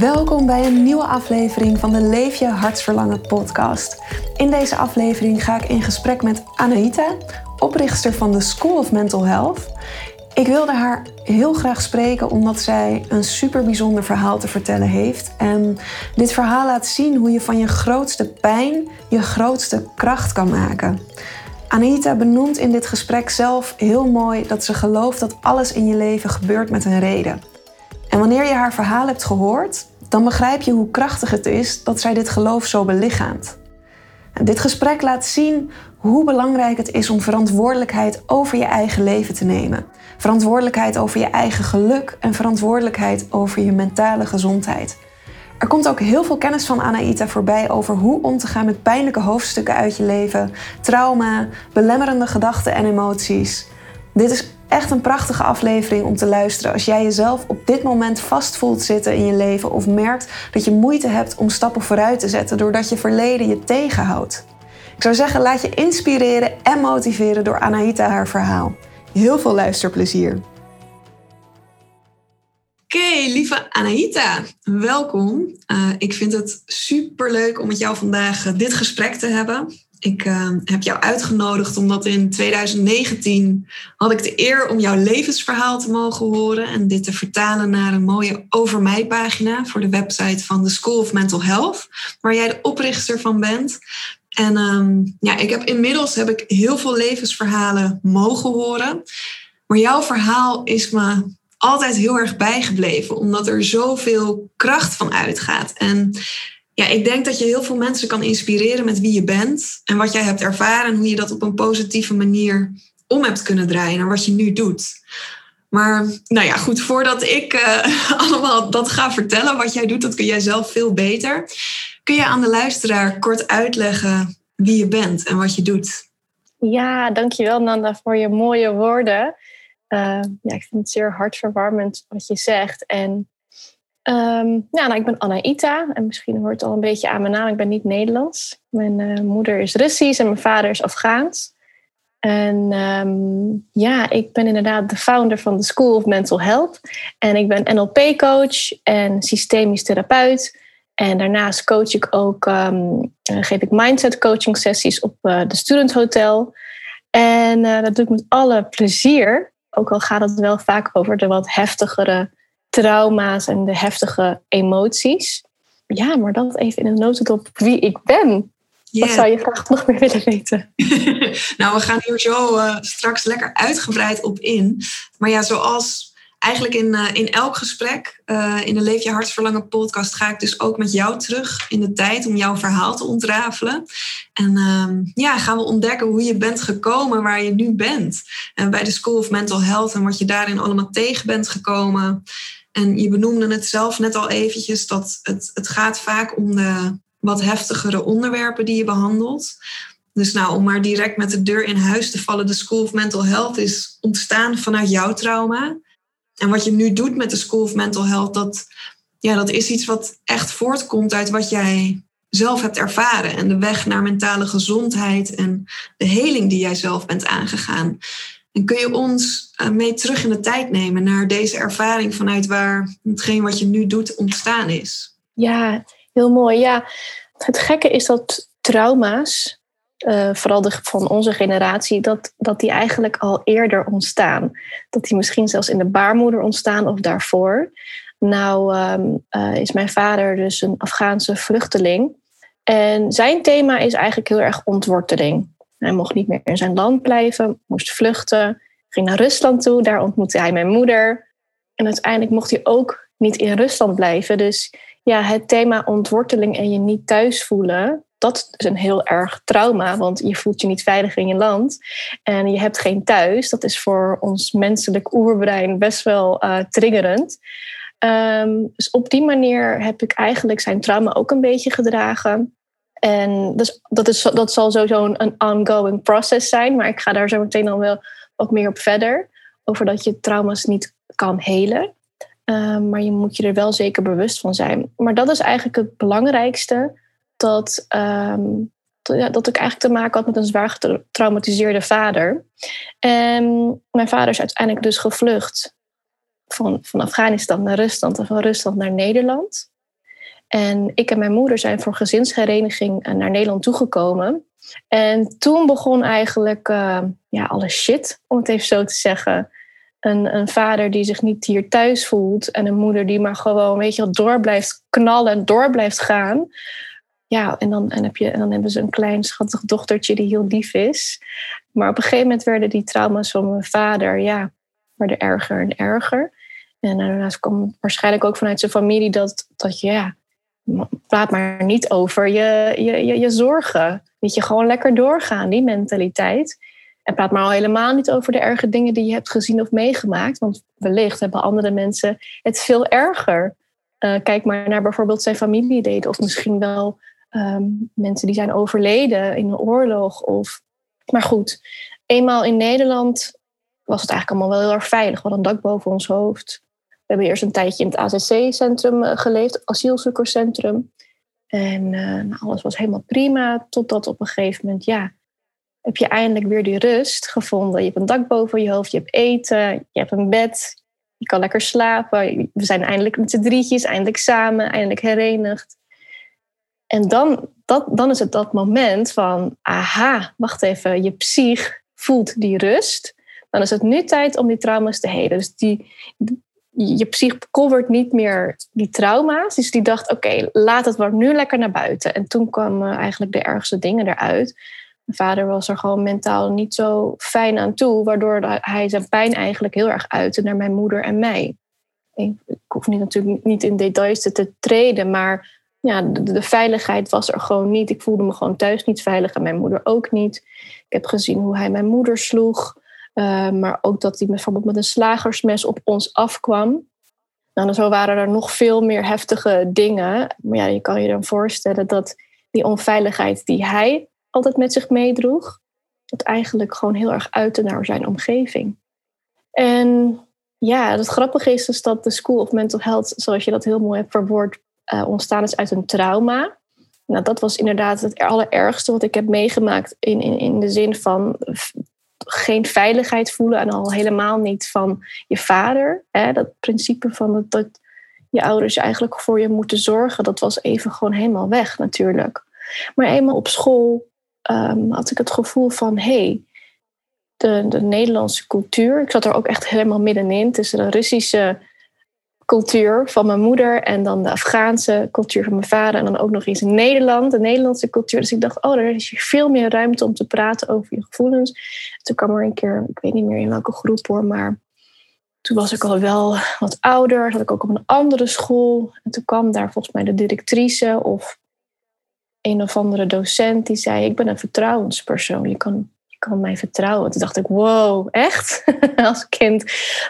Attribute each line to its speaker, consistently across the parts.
Speaker 1: Welkom bij een nieuwe aflevering van de Leef je hartsverlangen podcast. In deze aflevering ga ik in gesprek met Anaïta, oprichter van de School of Mental Health. Ik wilde haar heel graag spreken omdat zij een super bijzonder verhaal te vertellen heeft. En dit verhaal laat zien hoe je van je grootste pijn je grootste kracht kan maken. Anita benoemt in dit gesprek zelf heel mooi dat ze gelooft dat alles in je leven gebeurt met een reden. En wanneer je haar verhaal hebt gehoord, dan begrijp je hoe krachtig het is dat zij dit geloof zo belichaamt. Dit gesprek laat zien hoe belangrijk het is om verantwoordelijkheid over je eigen leven te nemen. Verantwoordelijkheid over je eigen geluk en verantwoordelijkheid over je mentale gezondheid. Er komt ook heel veel kennis van Anaïta voorbij over hoe om te gaan met pijnlijke hoofdstukken uit je leven, trauma, belemmerende gedachten en emoties. Dit is echt een prachtige aflevering om te luisteren als jij jezelf op dit moment vast voelt zitten in je leven of merkt dat je moeite hebt om stappen vooruit te zetten doordat je verleden je tegenhoudt. Ik zou zeggen, laat je inspireren en motiveren door Anahita haar verhaal. Heel veel luisterplezier. Oké, lieve Anahita, welkom. Uh, ik vind het super leuk om met jou vandaag uh, dit gesprek te hebben. Ik uh, heb jou uitgenodigd omdat in 2019 had ik de eer om jouw levensverhaal te mogen horen en dit te vertalen naar een mooie over mij pagina voor de website van de School of Mental Health, waar jij de oprichter van bent. En um, ja, ik heb inmiddels heb ik heel veel levensverhalen mogen horen, maar jouw verhaal is me altijd heel erg bijgebleven, omdat er zoveel kracht van uitgaat. En ja, ik denk dat je heel veel mensen kan inspireren met wie je bent en wat jij hebt ervaren en hoe je dat op een positieve manier om hebt kunnen draaien naar wat je nu doet. Maar nou ja, goed, voordat ik uh, allemaal dat ga vertellen wat jij doet, dat kun jij zelf veel beter. Kun je aan de luisteraar kort uitleggen wie je bent en wat je doet?
Speaker 2: Ja, dankjewel Nanda voor je mooie woorden. Uh, ja, ik vind het zeer hartverwarmend wat je zegt. En Um, ja, nou, ik ben Anaïta en misschien hoort het al een beetje aan mijn naam. Ik ben niet Nederlands. Mijn uh, moeder is Russisch en mijn vader is Afghaans. En um, ja, ik ben inderdaad de founder van de School of Mental Health. En ik ben NLP-coach en systemisch therapeut. En daarnaast coach ik ook, um, geef ik mindset coaching sessies op uh, de Student Hotel. En dat doe ik met alle plezier. Ook al gaat het wel vaak over de wat heftigere trauma's en de heftige emoties. Ja, maar dat even in een notendop wie ik ben. Wat zou je graag nog meer willen weten?
Speaker 1: nou, we gaan hier zo uh, straks lekker uitgebreid op in. Maar ja, zoals eigenlijk in, uh, in elk gesprek uh, in de Leef je Hartsverlangen podcast ga ik dus ook met jou terug in de tijd om jouw verhaal te ontrafelen. En uh, ja, gaan we ontdekken hoe je bent gekomen waar je nu bent. En bij de School of Mental Health en wat je daarin allemaal tegen bent gekomen. En je benoemde het zelf net al eventjes dat het, het gaat vaak om de wat heftigere onderwerpen die je behandelt. Dus nou, om maar direct met de deur in huis te vallen, de School of Mental Health is ontstaan vanuit jouw trauma. En wat je nu doet met de School of Mental Health, dat, ja, dat is iets wat echt voortkomt uit wat jij zelf hebt ervaren. En de weg naar mentale gezondheid en de heling die jij zelf bent aangegaan. En kun je ons eh, mee terug in de tijd nemen naar deze ervaring vanuit waar hetgeen wat je nu doet ontstaan is?
Speaker 2: Ja, heel mooi. Ja, het gekke is dat trauma's, uh, vooral de, van onze generatie, dat, dat die eigenlijk al eerder ontstaan. Dat die misschien zelfs in de baarmoeder ontstaan of daarvoor. Nou um, uh, is mijn vader dus een Afghaanse vluchteling. En zijn thema is eigenlijk heel erg ontworteling. Hij mocht niet meer in zijn land blijven, moest vluchten, ging naar Rusland toe. Daar ontmoette hij mijn moeder. En uiteindelijk mocht hij ook niet in Rusland blijven. Dus ja, het thema ontworteling en je niet thuis voelen, dat is een heel erg trauma, want je voelt je niet veilig in je land en je hebt geen thuis. Dat is voor ons menselijk oerbrein best wel uh, triggerend. Ehm, dus op die manier heb ik eigenlijk zijn trauma ook een beetje gedragen. En dus dat, is, dat zal sowieso een, een ongoing process zijn, maar ik ga daar zo meteen dan wel wat meer op verder. Over dat je trauma's niet kan helen. Ehm, maar je moet je er wel zeker bewust van zijn. Maar dat is eigenlijk het belangrijkste. Dat, ehm, ja, dat ik eigenlijk te maken had met een zwaar getraumatiseerde vader. En mijn vader is uiteindelijk dus gevlucht van, van Afghanistan naar Rusland en van Rusland naar Nederland. En ik en mijn moeder zijn voor gezinshereniging eh, naar Nederland toegekomen. En toen begon eigenlijk uh, ja, alle shit, om het even zo te zeggen. Een, een, vader die zich niet hier thuis voelt. En een moeder die maar gewoon, weet je, door blijft knallen en door blijft gaan. Ja, en dan, en heb je, en dan hebben ze een klein schattig dochtertje die heel lief is. Maar op een gegeven moment werden die trauma's van mijn vader, ja, werden erger en erger. En daarnaast kwam waarschijnlijk ook vanuit zijn familie dat, dat ja, praat maar niet over je, je, je, je zorgen. Weet je, gewoon lekker doorgaan, die mentaliteit. En praat maar al helemaal niet over de erge dingen die je hebt gezien of meegemaakt. Want wellicht hebben andere mensen het veel erger. Uh, kijk maar naar bijvoorbeeld zijn familieleden. Of misschien wel um, mensen die zijn overleden in een oorlog. Of... Maar goed, eenmaal in Nederland was het eigenlijk allemaal wel heel erg veilig. We hadden een dak boven ons hoofd. We hebben eerst een tijdje in het AZC-centrum eh, geleefd, asielzoekerscentrum. En uh, nou, alles was helemaal prima, totdat op een gegeven moment, ja, heb je eindelijk weer die rust gevonden. Je hebt een dak boven je hoofd, je hebt eten, je hebt een bed, je kan lekker slapen. We zijn eindelijk met z'n drietjes, eindelijk samen, eindelijk herenigd. En dan, dat, dan is het dat moment van, aha, wacht even, je psych voelt die rust. Dan is het nu tijd om die trauma's te helen. Dus die, je psych covert niet meer die trauma's. Dus die dacht, oké, laat het maar nu lekker naar buiten. En toen kwamen eigenlijk de ergste dingen eruit. Mijn vader was er gewoon mentaal niet zo fijn aan toe, waardoor hij zijn pijn eigenlijk heel erg uitte naar mijn moeder en mij. Ik, hoef niet, natuurlijk niet in details te treden, maar ja, de, de, veiligheid was er gewoon niet. Ik voelde me gewoon thuis niet veilig en mijn moeder ook niet. Ik heb gezien hoe hij mijn moeder sloeg. Uh, maar ook dat hij bijvoorbeeld met een slagersmes op ons afkwam. Nou, zo waren er nog veel meer heftige dingen. Maar ja, je kan je dan voorstellen dat die onveiligheid die hij altijd met zich meedroeg, dat eigenlijk gewoon heel erg uitte naar zijn omgeving. En ja, het grappige is dus dat de School of Mental Health, zoals je dat heel mooi hebt verwoord, uh, ontstaan is uit een trauma. Nou, dat was inderdaad het allerergste wat ik heb meegemaakt in, in, in de zin van geen veiligheid voelen en al helemaal niet van je vader. Hè? Dat principe van dat, je ouders eigenlijk voor je moeten zorgen, dat was even gewoon helemaal weg natuurlijk. Maar eenmaal op school um, had ik het gevoel van hé, hey, de, de Nederlandse cultuur, ik zat er ook echt helemaal middenin tussen de Russische cultuur van mijn moeder en dan de Afghaanse cultuur van mijn vader en dan ook nog eens in Nederland, de Nederlandse cultuur. Dus ik dacht, oh, er is hier veel meer ruimte om te praten over je gevoelens. Toen kwam er een keer, ik weet niet meer in welke groep hoor, maar toen was ik al wel wat ouder, zat ik ook op een andere school. En toen kwam daar volgens mij de directrice of een of andere docent die zei: Ik ben een vertrouwenspersoon. Je kan kan mij vertrouwen. Toen dacht ik, wow, echt? Als kind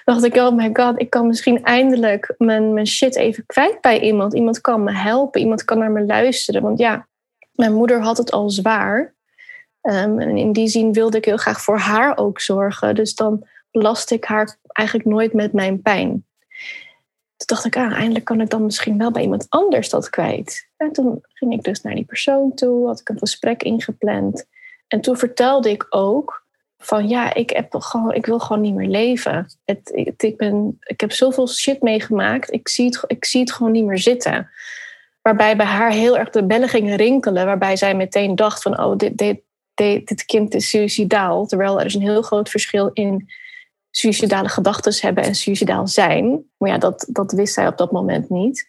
Speaker 2: dacht ik, oh my god, ik kan misschien eindelijk mijn, mijn shit even kwijt bij iemand. Iemand kan me helpen, iemand kan naar me luisteren. Want ja, mijn moeder had het al zwaar. Um, en in die zin wilde ik heel graag voor haar ook zorgen. Dus dan belast ik haar eigenlijk nooit met mijn pijn. Toen dacht ik, ah, eindelijk kan ik dan misschien wel bij iemand anders dat kwijt. En toen ging ik dus naar die persoon toe, had ik een gesprek ingepland. En toen vertelde ik ook van ja, ik, heb gewoon, ik wil gewoon niet meer leven. Het, ik, ben, ik heb zoveel shit meegemaakt. Ik zie, het, ik zie het gewoon niet meer zitten. Waarbij bij haar heel erg de bellen gingen rinkelen. Waarbij zij meteen dacht van oh, dit, dit, dit, dit kind is suicidaal. Terwijl er is een heel groot verschil in suicidale gedachten hebben en suicidaal zijn. Maar ja, dat, dat wist zij op dat moment niet.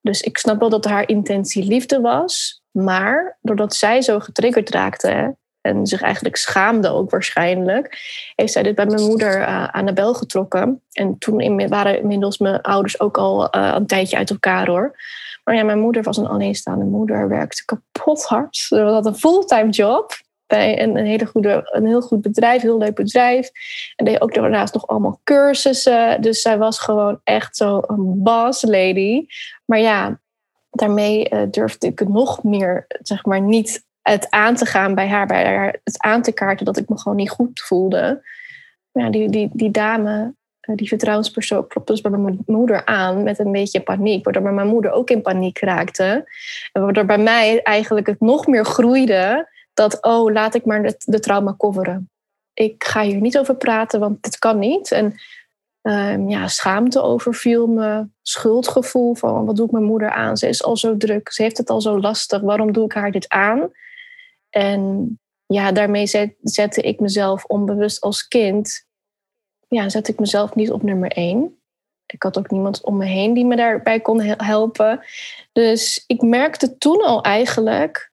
Speaker 2: Dus ik snap wel dat haar intentie liefde was. Maar doordat zij zo getriggerd raakte, en zich eigenlijk schaamde ook waarschijnlijk, heeft zij dit bij mijn moeder uh, aan de bel getrokken. En toen waren inmiddels mijn ouders ook al uh, een tijdje uit elkaar hoor. Maar ja, mijn moeder was een alleenstaande moeder, werkte kapot hard. Ze had een fulltime job bij een, hele goede, een heel goed bedrijf, heel leuk bedrijf. En deed ook daarnaast nog allemaal cursussen. Dus zij was gewoon echt zo een boss lady. Maar ja, daarmee uh, durfde ik nog meer, zeg maar, niet het aan te gaan bij haar, bij haar, het aan te kaarten dat ik me gewoon niet goed voelde. Ja, die, die, die dame, eh, die vertrouwenspersoon, klopte dus bij mijn moeder aan met een beetje paniek, waardoor mijn moeder ook in paniek raakte. En waardoor bij mij eigenlijk het nog meer groeide dat, oh, laat ik maar de, de trauma coveren. Ik ga hier niet over praten, want dit kan niet. En um, ja, schaamte overviel me, schuldgevoel van wat doet mijn moeder aan? Ze is al zo druk, ze heeft het al zo lastig, waarom doe ik haar dit aan? En ja, daarmee zet, zette ik mezelf onbewust als kind, ja, zette ik mezelf niet op nummer één. Ik had ook niemand om me heen die me daarbij kon helpen. Dus ik merkte toen al eigenlijk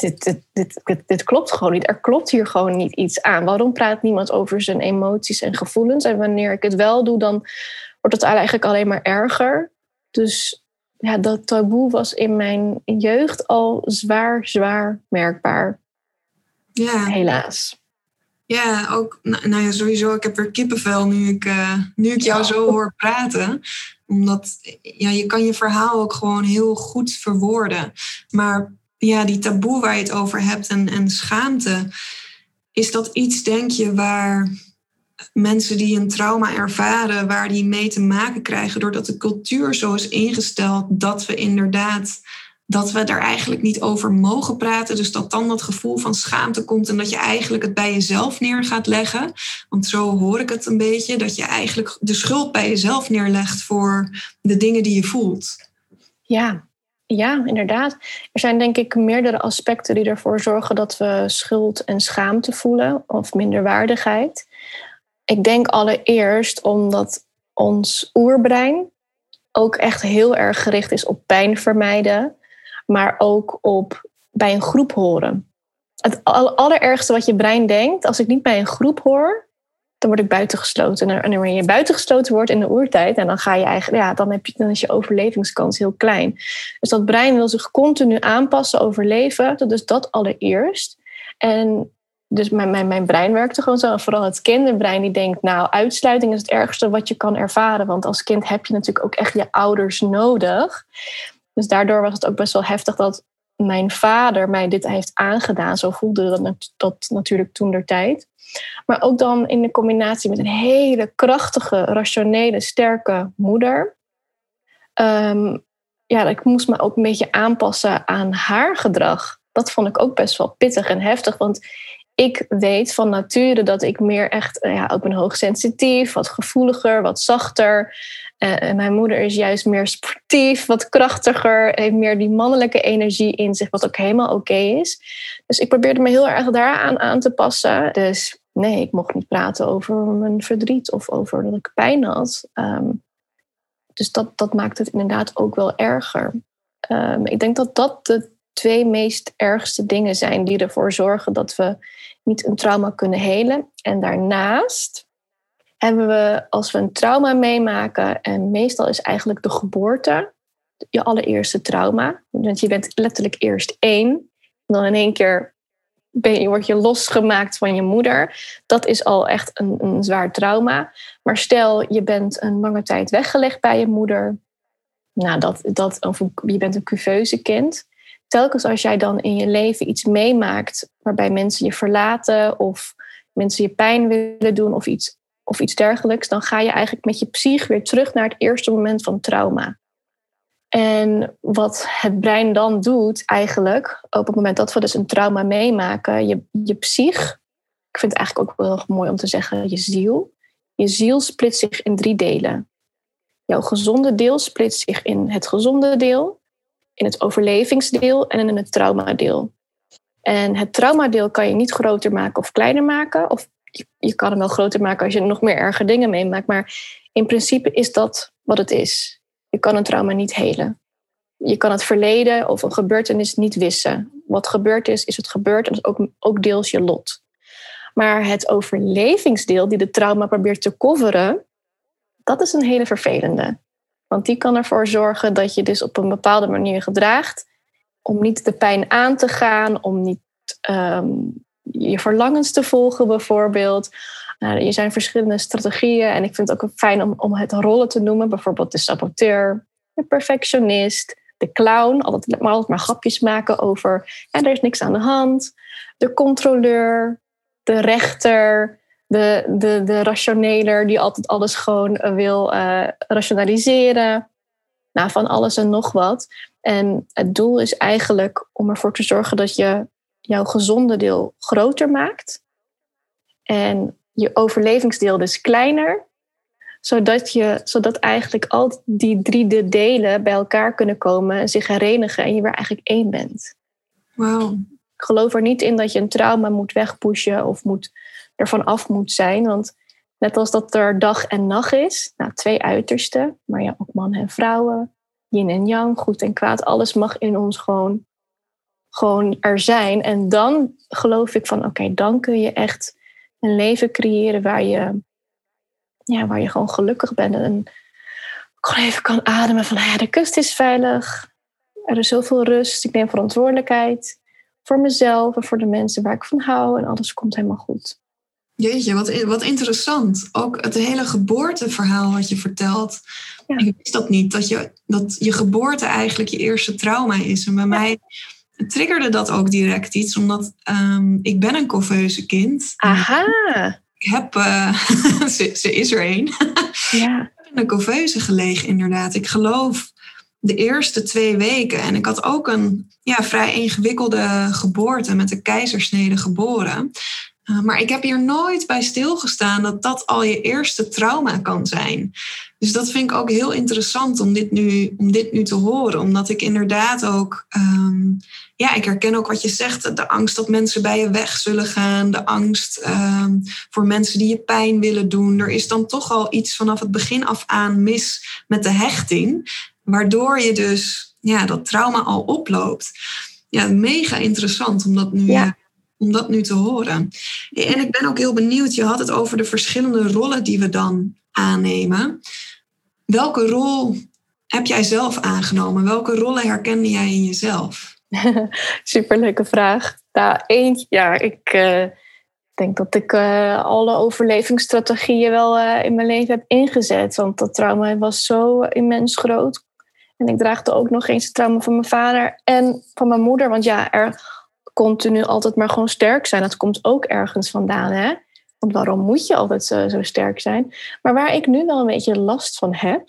Speaker 2: dit, dit, dit, dit, klopt gewoon niet. Er klopt hier gewoon niet iets aan. Waarom praat niemand over zijn emoties en gevoelens? En wanneer ik het wel doe, dan wordt het eigenlijk alleen maar erger. Dus ja, dat taboe was in mijn jeugd al zwaar, zwaar merkbaar. Ja. Helaas.
Speaker 1: Ja, ook, nou, nou ja, sowieso, ik heb weer kippenvel nu ik, uh, nu ik jou zo hoor praten. Omdat ja, je kan je verhaal ook gewoon heel goed verwoorden. Maar ja, die taboe waar je het over hebt en, en schaamte, is dat iets, denk je, waar mensen die een trauma ervaren, waar die mee te maken krijgen, doordat de cultuur zo is ingesteld dat we inderdaad dat we daar eigenlijk niet over mogen praten. Dus dat dan dat gevoel van schaamte komt en dat je eigenlijk het bij jezelf neer gaat leggen. Want zo hoor ik het een beetje, dat je eigenlijk de schuld bij jezelf neerlegt voor de dingen die je voelt.
Speaker 2: Ja, ja, inderdaad. Er zijn denk ik meerdere aspecten die ervoor zorgen dat we schuld en schaamte voelen of minderwaardigheid. Ik denk allereerst omdat ons oerbrein ook echt heel erg gericht is op pijn vermijden, maar ook op bij een groep horen. Het allerergste wat je brein denkt, als ik niet bij een groep hoor, dan word ik buitengesloten. En wanneer je buitengesloten wordt in de oertijd, en dan ga je eigenlijk, ja, dan, heb je, dan is je overlevingskans heel klein. Dus dat brein wil zich continu aanpassen, overleven. Dus dat allereerst. En dus mijn, mijn, mijn brein werkte gewoon zo. Vooral het kinderbrein die denkt, nou, uitsluiting is het ergste wat je kan ervaren. Want als kind heb je natuurlijk ook echt je ouders nodig. Dus daardoor was het ook best wel heftig dat mijn vader mij dit heeft aangedaan. Zo voelde dat, dat natuurlijk toen der tijd. Maar ook dan in de combinatie met een hele krachtige, rationele, sterke moeder. Um, ja, ik moest me ook een beetje aanpassen aan haar gedrag. Dat vond ik ook best wel pittig en heftig. Want ik weet van nature dat ik meer echt, eh, ja, ik ben hoogsensitief, wat gevoeliger, wat zachter. Uh, mijn moeder is juist meer sportief, wat krachtiger, heeft meer die mannelijke energie in zich, wat ook helemaal oké is. Dus ik probeerde me heel erg daaraan aan te passen. Dus nee, ik mocht niet praten over mijn verdriet of over dat ik pijn had. Ehm, dus dat, dat maakt het inderdaad ook wel erger. Um, ik denk dat dat de twee meest ergste dingen zijn die ervoor zorgen dat we niet een trauma kunnen helen. En daarnaast hebben we, als we een trauma meemaken, en meestal is eigenlijk de geboorte je allereerste trauma. Want je bent letterlijk eerst één, dan in één keer je, word je losgemaakt van je moeder. Dat is al echt een, een zwaar trauma. Maar stel, je bent een lange tijd weggelegd bij je moeder. Nou, dat, dat, of je bent een cuveuze kind. Telkens als jij dan in je leven iets meemaakt waarbij mensen je verlaten of mensen je pijn willen doen of iets, of iets dergelijks, dan ga je eigenlijk met je psych weer terug naar het eerste moment van trauma. En wat het brein dan doet, eigenlijk, op het moment dat we dus een trauma meemaken, je, je psych, ik vind het eigenlijk ook wel heel mooi om te zeggen, je ziel. Je ziel splitst zich in drie delen. Jouw gezonde deel splitst zich in het gezonde deel, in het overlevingsdeel en in het traumadeel. En het traumadeel kan je niet groter maken of kleiner maken. Of je, kan hem wel groter maken als je nog meer erge dingen meemaakt. Maar in principe is dat wat het is. Je kan een trauma niet helen. je kan het verleden of een gebeurtenis niet wissen. Wat gebeurd is, is het gebeurd en dat is ook, ook deels je lot. Maar het overlevingsdeel die de trauma probeert te coveren, dat is een hele vervelende. Want die kan ervoor zorgen dat je dus op een bepaalde manier gedraagt om niet de pijn aan te gaan, om niet ehm, je verlangens te volgen bijvoorbeeld. Nou, er zijn verschillende strategieën en ik vind het ook fijn om, om het rollen te noemen. Bijvoorbeeld de saboteur, de perfectionist, de clown. Altijd maar, altijd maar grapjes maken over ja, er is niks aan de hand. De controleur, de rechter, de, de, de rationeler die altijd alles gewoon eh, wil uh, rationaliseren. Nou, van alles en nog wat. En het doel is eigenlijk om ervoor te zorgen dat je jouw gezonde deel groter maakt. En je overlevingsdeel dus kleiner. Zodat, je, zodat eigenlijk al die drie delen bij elkaar kunnen komen en zich herenigen en je weer eigenlijk één bent.
Speaker 1: Wauw.
Speaker 2: Ik geloof er niet in dat je een trauma moet wegpushen of moet, ervan af moet zijn. Want net als dat er dag en nacht is, nou, twee uitersten, maar ja, ook mannen en vrouwen, yin en yang, goed en kwaad, alles mag in ons gewoon, gewoon er zijn. En dan geloof ik van, oké, dan kun je echt een leven creëren waar je, ja, waar je gewoon gelukkig bent. En gewoon even kan ademen van, ja, de kust is veilig, er is zoveel rust, ik neem verantwoordelijkheid voor mezelf en voor de mensen waar ik van hou en alles komt helemaal goed.
Speaker 1: Jeetje, wat, wat interessant. Ook het hele geboorteverhaal wat je vertelt. Ja. Ik wist dat niet, dat je, dat je geboorte eigenlijk je eerste trauma is. En bij mij triggerde dat ook direct iets, omdat um, ik ben een couveuse kind.
Speaker 2: Aha.
Speaker 1: Ik heb, uh, ze, ze, is er een.
Speaker 2: ja.
Speaker 1: Ik heb in een couveuse gelegen, inderdaad. Ik geloof de eerste twee weken. En ik had ook een ja, vrij ingewikkelde geboorte met de keizersnede geboren. Uh, maar ik heb hier nooit bij stilgestaan dat dat al je eerste trauma kan zijn. Dus dat vind ik ook heel interessant om dit nu, om dit nu te horen. Omdat ik inderdaad ook, um, ja, ik herken ook wat je zegt. De angst dat mensen bij je weg zullen gaan. De angst um, voor mensen die je pijn willen doen. Er is dan toch al iets vanaf het begin af aan mis met de hechting. Waardoor je dus ja, dat trauma al oploopt. Ja, mega interessant om dat nu,
Speaker 2: Ja.
Speaker 1: Om dat nu te horen. En ik ben ook heel benieuwd, je had het over de verschillende rollen die we dan aannemen. Welke rol heb jij zelf aangenomen? Welke rollen herkende jij in jezelf?
Speaker 2: Superleuke vraag. Nou, één, ja, ik eh, denk dat ik eh, alle overlevingsstrategieën wel eh, in mijn leven heb ingezet. Want dat trauma was zo immens groot. En ik draagde ook nog eens het trauma van mijn vader en van mijn moeder. Want ja, er continu altijd maar gewoon sterk zijn. Dat komt ook ergens vandaan, hè? Want waarom moet je altijd zo, zo sterk zijn? Maar waar ik nu wel een beetje last van heb...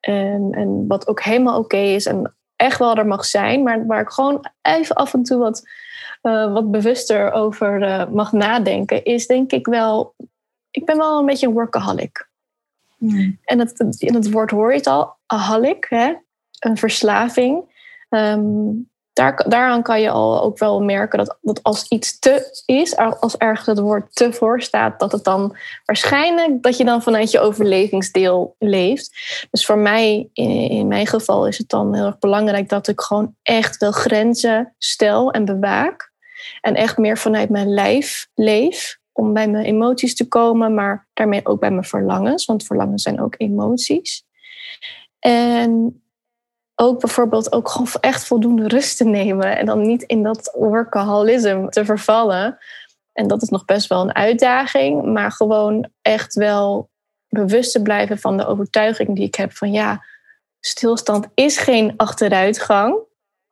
Speaker 2: En, en wat ook helemaal oké is en echt wel er mag zijn... maar waar ik gewoon even af en toe wat, uh, wat bewuster over uh, mag nadenken... is denk ik wel... Ik ben wel een beetje een workaholic.
Speaker 1: Hmm.
Speaker 2: En het, in het woord hoor je het al, aholic, hè? een verslaving. Um, daar, daaraan kan je al ook wel merken dat, dat als iets te is, als ergens het woord te voor staat, dat het dan waarschijnlijk dat je dan vanuit je overlevingsdeel leeft. Dus voor mij, in, mijn geval, is het dan heel erg belangrijk dat ik gewoon echt wel grenzen stel en bewaak. En echt meer vanuit mijn lijf leef om bij mijn emoties te komen, maar daarmee ook bij mijn verlangens, want verlangens zijn ook emoties. En ook bijvoorbeeld ook gewoon echt voldoende rust te nemen en dan niet in dat workaholism te vervallen. En dat is nog best wel een uitdaging, maar gewoon echt wel bewust te blijven van de overtuiging die ik heb van ja, stilstand is geen achteruitgang.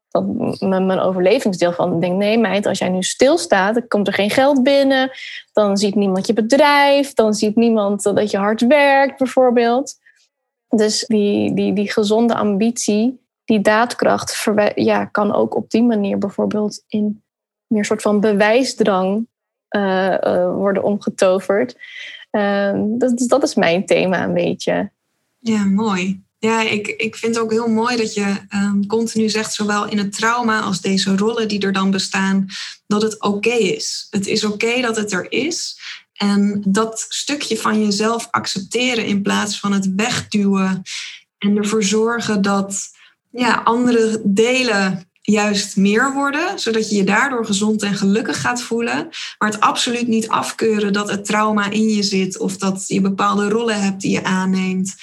Speaker 2: Dat mijn overlevingsdeel van denkt, nee meid, als jij nu stilstaat, dan komt er geen geld binnen, dan ziet niemand je bedrijf, dan ziet niemand dat je hard werkt bijvoorbeeld. Dus die, die, die gezonde ambitie, die daadkracht, ja, kan ook op die manier bijvoorbeeld in meer soort van bewijsdrang uh, uh, worden omgetoverd. Uh, dat, dat is mijn thema een beetje.
Speaker 1: Ja, mooi. Ja, ik, ik vind het ook heel mooi dat je um, continu zegt, zowel in het trauma als deze rollen die er dan bestaan, dat het oké is. Het is oké dat het er is. En dat stukje van jezelf accepteren in plaats van het wegduwen en ervoor zorgen dat ja, andere delen juist meer worden, zodat je je daardoor gezond en gelukkig gaat voelen. Maar het absoluut niet afkeuren dat het trauma in je zit of dat je bepaalde rollen hebt die je aanneemt.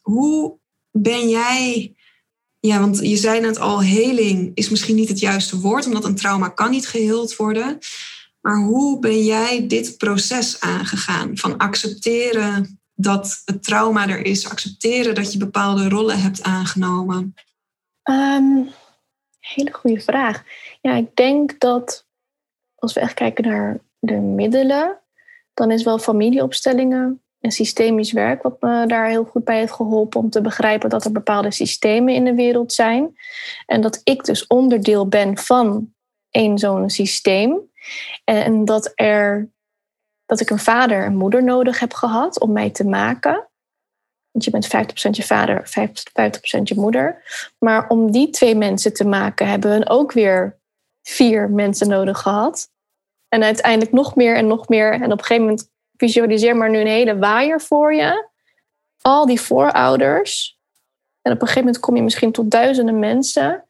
Speaker 1: Hoe ben jij, ja, want je zei net al, heling is misschien niet het juiste woord, omdat een trauma kan niet geheeld worden. Maar hoe ben jij dit proces aangegaan van accepteren dat het trauma er is, accepteren dat je bepaalde rollen hebt aangenomen?
Speaker 2: Um, hele goede vraag. Ja, ik denk dat als we echt kijken naar de middelen, dan is wel familieopstellingen en systemisch werk wat me daar heel goed bij heeft geholpen om te begrijpen dat er bepaalde systemen in de wereld zijn en dat ik dus onderdeel ben van één zo'n systeem en dat er dat ik een vader en moeder nodig heb gehad om mij te maken want je bent 50% je vader, 50% je moeder. Maar om die twee mensen te maken, hebben we ook weer vier mensen nodig gehad. En uiteindelijk nog meer en nog meer. En op een gegeven moment visualiseer maar nu een hele waaier voor je. Al die voorouders. En op een gegeven moment kom je misschien tot duizenden mensen.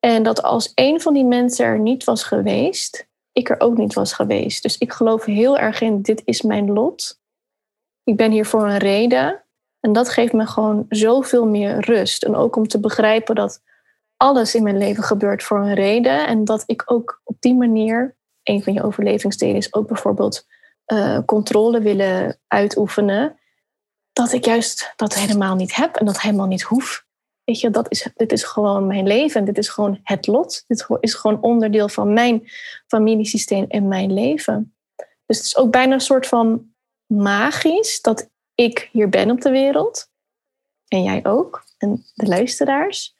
Speaker 2: En dat als een van die mensen er niet was geweest, ik er ook niet was geweest. Dus ik geloof heel erg in: dit is mijn lot. Ik ben hier voor een reden. En dat geeft me gewoon zoveel meer rust. En ook om te begrijpen dat alles in mijn leven gebeurt voor een reden. En dat ik ook op die manier, een van je overlevingsdelen is ook bijvoorbeeld uh, controle willen uitoefenen. Dat ik juist dat helemaal niet heb en dat helemaal niet hoef. Weet je, dat is, dit is gewoon mijn leven. Dit is gewoon het lot. Dit is gewoon onderdeel van mijn familiesysteem en mijn leven. Dus het is ook bijna een soort van magisch dat ik hier ben op de wereld. En jij ook. En de luisteraars.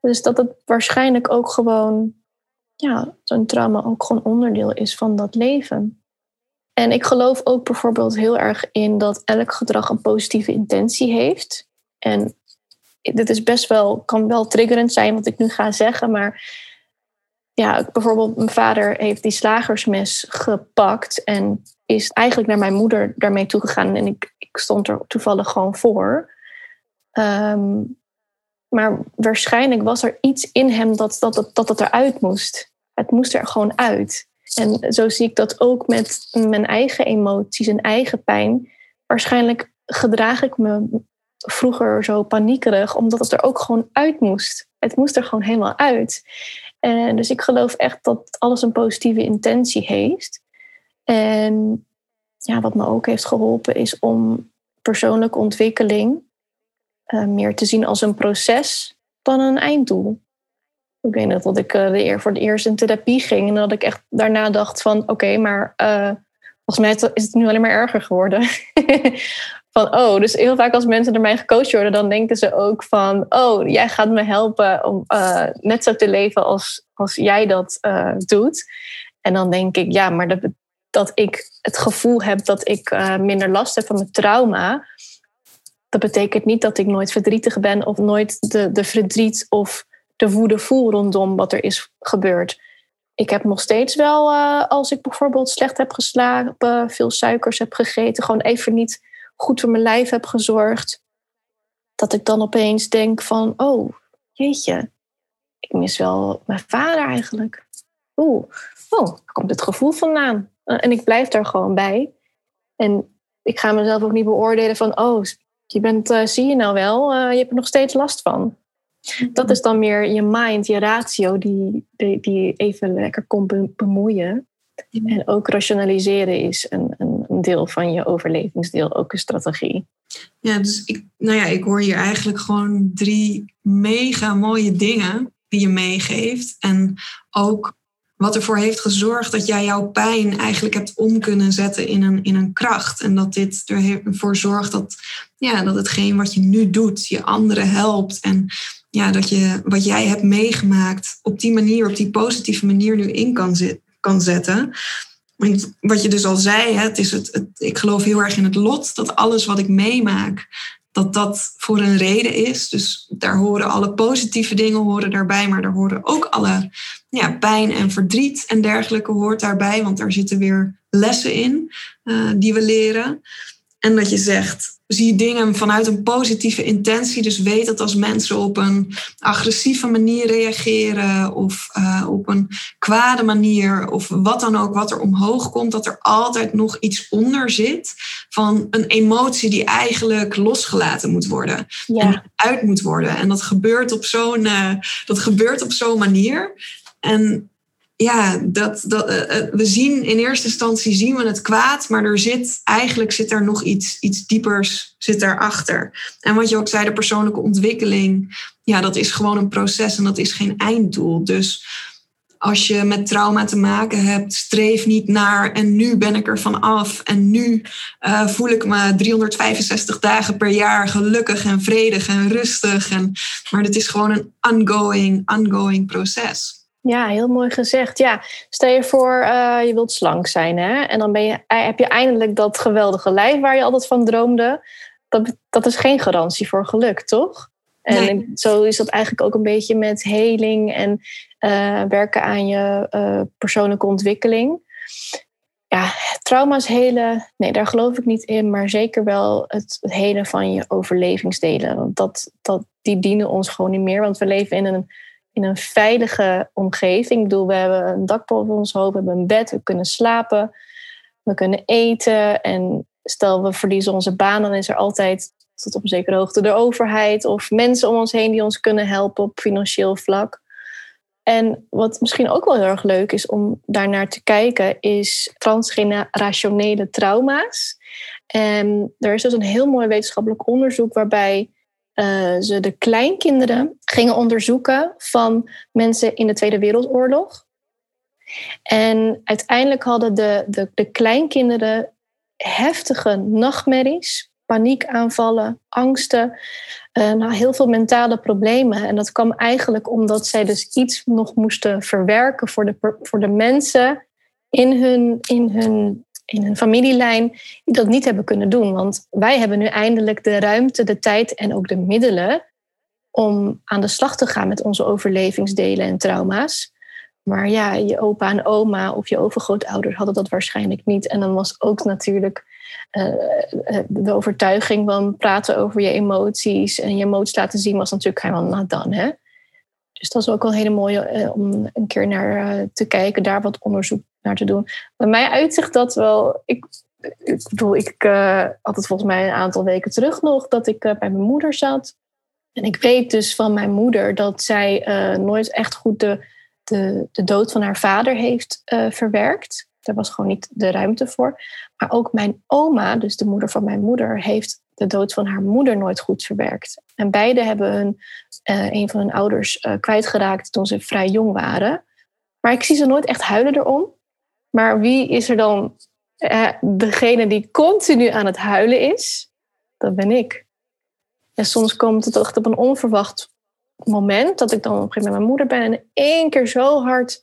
Speaker 2: Dus dat het waarschijnlijk ook gewoon, ja, zo'n trauma ook gewoon onderdeel is van dat leven. En ik geloof ook bijvoorbeeld heel erg in dat elk gedrag een positieve intentie heeft. En dit is best wel, kan wel triggerend zijn wat ik nu ga zeggen, maar ja, bijvoorbeeld mijn vader heeft die slagersmes gepakt en is eigenlijk naar mijn moeder daarmee toegegaan en ik, ik stond er toevallig gewoon voor. Ehm, maar waarschijnlijk was er iets in hem dat, dat, dat, dat het eruit moest. Het moest er gewoon uit. En zo zie ik dat ook met mijn eigen emoties en eigen pijn. Waarschijnlijk gedraag ik me vroeger zo paniekerig, omdat het er ook gewoon uit moest. Het moest er gewoon helemaal uit. En dus ik geloof echt dat alles een positieve intentie heeft. En ja, wat me ook heeft geholpen is om persoonlijke ontwikkeling uh, meer te zien als een proces dan een einddoel. Ik weet nog dat ik uh, de eer voor de eerst in therapie ging en dat ik echt daarna dacht van oké, maar volgens mij is het nu alleen maar erger geworden. van oh, dus heel vaak als mensen door mij gecoacht worden, dan denken ze ook van oh, jij gaat me helpen om net zo te leven als, als jij dat doet. En dan denk ik, ja, maar dat, dat ik het gevoel heb dat ik uh, minder last heb van mijn trauma. Dat betekent niet dat ik nooit verdrietig ben of nooit de, de verdriet of de woede voel rondom wat er is gebeurd. Ik heb nog steeds wel, als ik bijvoorbeeld slecht heb geslapen, veel suikers heb gegeten, gewoon even niet goed voor mijn lijf heb gezorgd, dat ik dan opeens denk van, oh, jeetje, ik mis wel mijn vader eigenlijk. Oeh, oh, komt dit gevoel vandaan? Eh, en ik blijf daar gewoon bij. En ik ga mezelf ook niet beoordelen van, oh, je bent, uh, zie je nou wel, uh, je hebt er nog steeds last van. Dat is dan meer je mind, je ratio, die, die, die even lekker komt bemoeien. En ook rationaliseren is een, een, deel van je overlevingsdeel, ook een strategie.
Speaker 1: Ja, dus ik, nou ja, ik hoor hier eigenlijk gewoon drie mega mooie dingen die je meegeeft. En ook wat ervoor heeft gezorgd dat jij jouw pijn eigenlijk hebt om kunnen zetten in een, in een kracht. En dat dit ervoor zorgt dat, ja, dat hetgeen wat je nu doet, je anderen helpt. En ja, dat je wat jij hebt meegemaakt op die manier, op die positieve manier nu in kan, kan zetten. Wat je dus al zei, het is het, ik geloof heel erg in het lot. Dat alles wat ik meemaak, dat dat voor een reden is. Dus daar horen alle positieve dingen horen daarbij, maar daar horen ook alle ja, pijn en verdriet en dergelijke hoort daarbij, want daar zitten weer lessen in uh, die we leren. En dat je zegt, zie dingen vanuit een positieve intentie. Dus weet dat als mensen op een agressieve manier reageren of uh, op een kwade manier of wat dan ook, wat er omhoog komt, dat er altijd nog iets onder zit van een emotie die eigenlijk losgelaten moet worden ja. en uit moet worden. En dat gebeurt op zo'n uh, dat gebeurt op zo'n manier. En ja, dat, dat, uh, we zien in eerste instantie zien we het kwaad, maar er zit eigenlijk zit er nog iets, iets diepers zit daarachter. En wat je ook zei, de persoonlijke ontwikkeling, ja, dat is gewoon een proces en dat is geen einddoel. Dus als je met trauma te maken hebt, streef niet naar en nu ben ik er van af en nu uh, voel ik me 365 dagen per jaar gelukkig en vredig en rustig. En, maar het is gewoon een ongoing, ongoing proces.
Speaker 2: Ja, heel mooi gezegd. Ja, stel je voor, uh, je wilt slank zijn, hè? En dan ben je, eh, heb je eindelijk dat geweldige lijf waar je altijd van droomde. Dat, dat is geen garantie voor geluk, toch? En zo is dat eigenlijk ook een beetje met heling en uh, werken aan je uh, persoonlijke ontwikkeling. Ja, trauma's helen, nee, daar geloof ik niet in, maar zeker wel het, het helen van je overlevingsdelen. Want dat, dat, die dienen ons gewoon niet meer, want we leven in een in een veilige omgeving. Ik bedoel, we hebben een dak boven ons hoofd, we hebben een bed, we kunnen slapen, we kunnen eten. En stel we verliezen onze baan, dan is er altijd tot op een zekere hoogte de overheid of mensen om ons heen die ons kunnen helpen op financieel vlak. En wat misschien ook wel heel erg leuk is om daarnaar te kijken, is transgenerationele trauma's. En er is dus een heel mooi wetenschappelijk onderzoek waarbij uh, ze de kleinkinderen gingen onderzoeken van mensen in de Tweede Wereldoorlog. En uiteindelijk hadden de, de, de kleinkinderen heftige nachtmerries, paniekaanvallen, angsten, uh, nou, heel veel mentale problemen. En dat kwam eigenlijk omdat zij dus iets nog moesten verwerken voor de, voor de mensen in hun, in hun in een familielijn die dat niet hebben kunnen doen. Want wij hebben nu eindelijk de ruimte, de tijd en ook de middelen om aan de slag te gaan met onze overlevingsdelen en trauma's. Maar ja, je opa en oma of je overgrootouders hadden dat waarschijnlijk niet. En dan was ook natuurlijk uh, de overtuiging van praten over je emoties en je emoties laten zien, was natuurlijk helemaal not done. Hè? Dus dat is ook wel een hele mooie uh, om een keer naar te kijken, daar wat onderzoek naar te doen. Bij mij uitzicht dat wel. Ik, ik bedoel, ik uh, had het volgens mij een aantal weken terug nog dat ik uh, bij mijn moeder zat. En ik weet dus van mijn moeder dat zij uh, nooit echt goed de, de, de dood van haar vader heeft verwerkt. Daar was gewoon niet de ruimte voor. Maar ook mijn oma, dus de moeder van mijn moeder, heeft de dood van haar moeder nooit goed verwerkt. En beide hebben hun, een van hun ouders kwijtgeraakt toen ze vrij jong waren. Maar ik zie ze nooit echt huilen erom. Maar wie is er dan eh, degene die continu aan het huilen is? Dat ben ik. En soms komt het echt op een onverwacht moment dat ik dan op een gegeven moment mijn moeder ben en één keer zo hard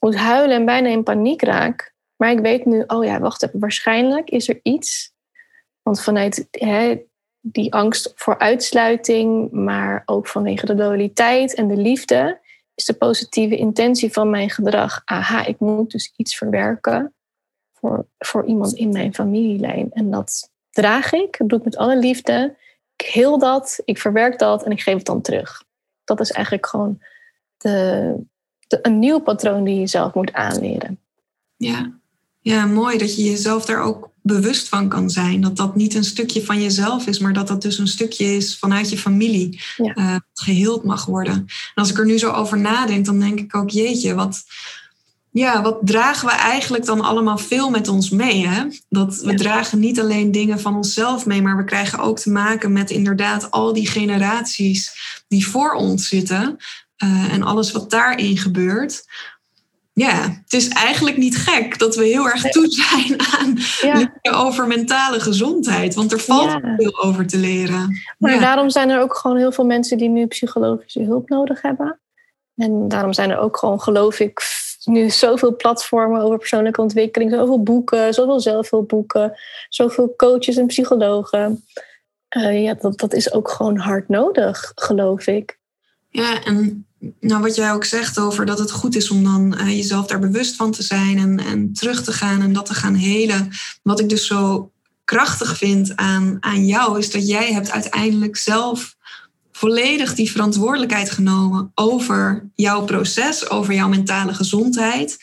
Speaker 2: moet huilen en bijna in paniek raak. Maar ik weet nu, oh ja, wacht waarschijnlijk is er iets. Want vanuit hè, die angst voor uitsluiting, maar ook vanwege de loyaliteit en de liefde, is de positieve intentie van mijn gedrag. Aha, ik moet dus iets verwerken voor, voor iemand in mijn familielijn. En dat draag ik, dat doe ik met alle liefde. Ik heel dat, ik verwerk dat en ik geef het dan terug. Dat is eigenlijk gewoon de, de, een nieuw patroon die je zelf moet aanleren.
Speaker 1: Ja. ja, mooi dat je jezelf daar ook bewust van kan zijn. Dat dat niet een stukje van jezelf is, maar dat dat dus een stukje is vanuit je familie. Ja. Uh, geheeld mag worden. En als ik er nu zo over nadenk, dan denk ik ook, jeetje, wat, ja, wat dragen we eigenlijk dan allemaal veel met ons mee? Hè? Dat we dragen niet alleen dingen van onszelf mee, maar we krijgen ook te maken met inderdaad al die generaties die voor ons zitten. Uh, en alles wat daarin gebeurt ja, het is eigenlijk niet gek dat we heel erg toe zijn aan ja. over mentale gezondheid. Want er valt veel over te leren.
Speaker 2: Maar daarom zijn er ook gewoon heel veel mensen die nu psychologische hulp nodig hebben. En daarom zijn er ook gewoon, geloof ik, nu zoveel platformen over persoonlijke ontwikkeling, zoveel boeken, zoveel zelfhulpboeken, zoveel coaches en psychologen. Uh, ja, dat, dat is ook gewoon hard nodig, geloof ik.
Speaker 1: Ja, en nou, wat jij ook zegt over dat het goed is om dan uh, jezelf daar bewust van te zijn en, en terug te gaan en dat te gaan helen. Wat ik dus zo krachtig vind aan, aan jou, is dat jij hebt uiteindelijk zelf volledig die verantwoordelijkheid genomen over jouw proces, over jouw mentale gezondheid.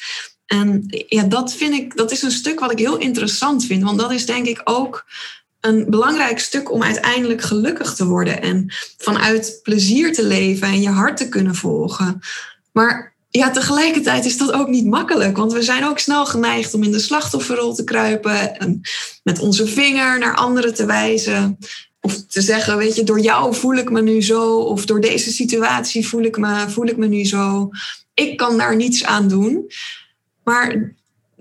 Speaker 1: En ja, dat vind ik, dat is een stuk wat ik heel interessant vind. Want dat is denk ik ook een belangrijk stuk om uiteindelijk gelukkig te worden en vanuit plezier te leven en je hart te kunnen volgen. Maar ja, tegelijkertijd is dat ook niet makkelijk, want we zijn ook snel geneigd om in de slachtofferrol te kruipen en met onze vinger naar anderen te wijzen. Of te zeggen, weet je, door jou voel ik me nu zo, of door deze situatie voel ik me, voel ik me nu zo. Ik kan daar niets aan doen. Maar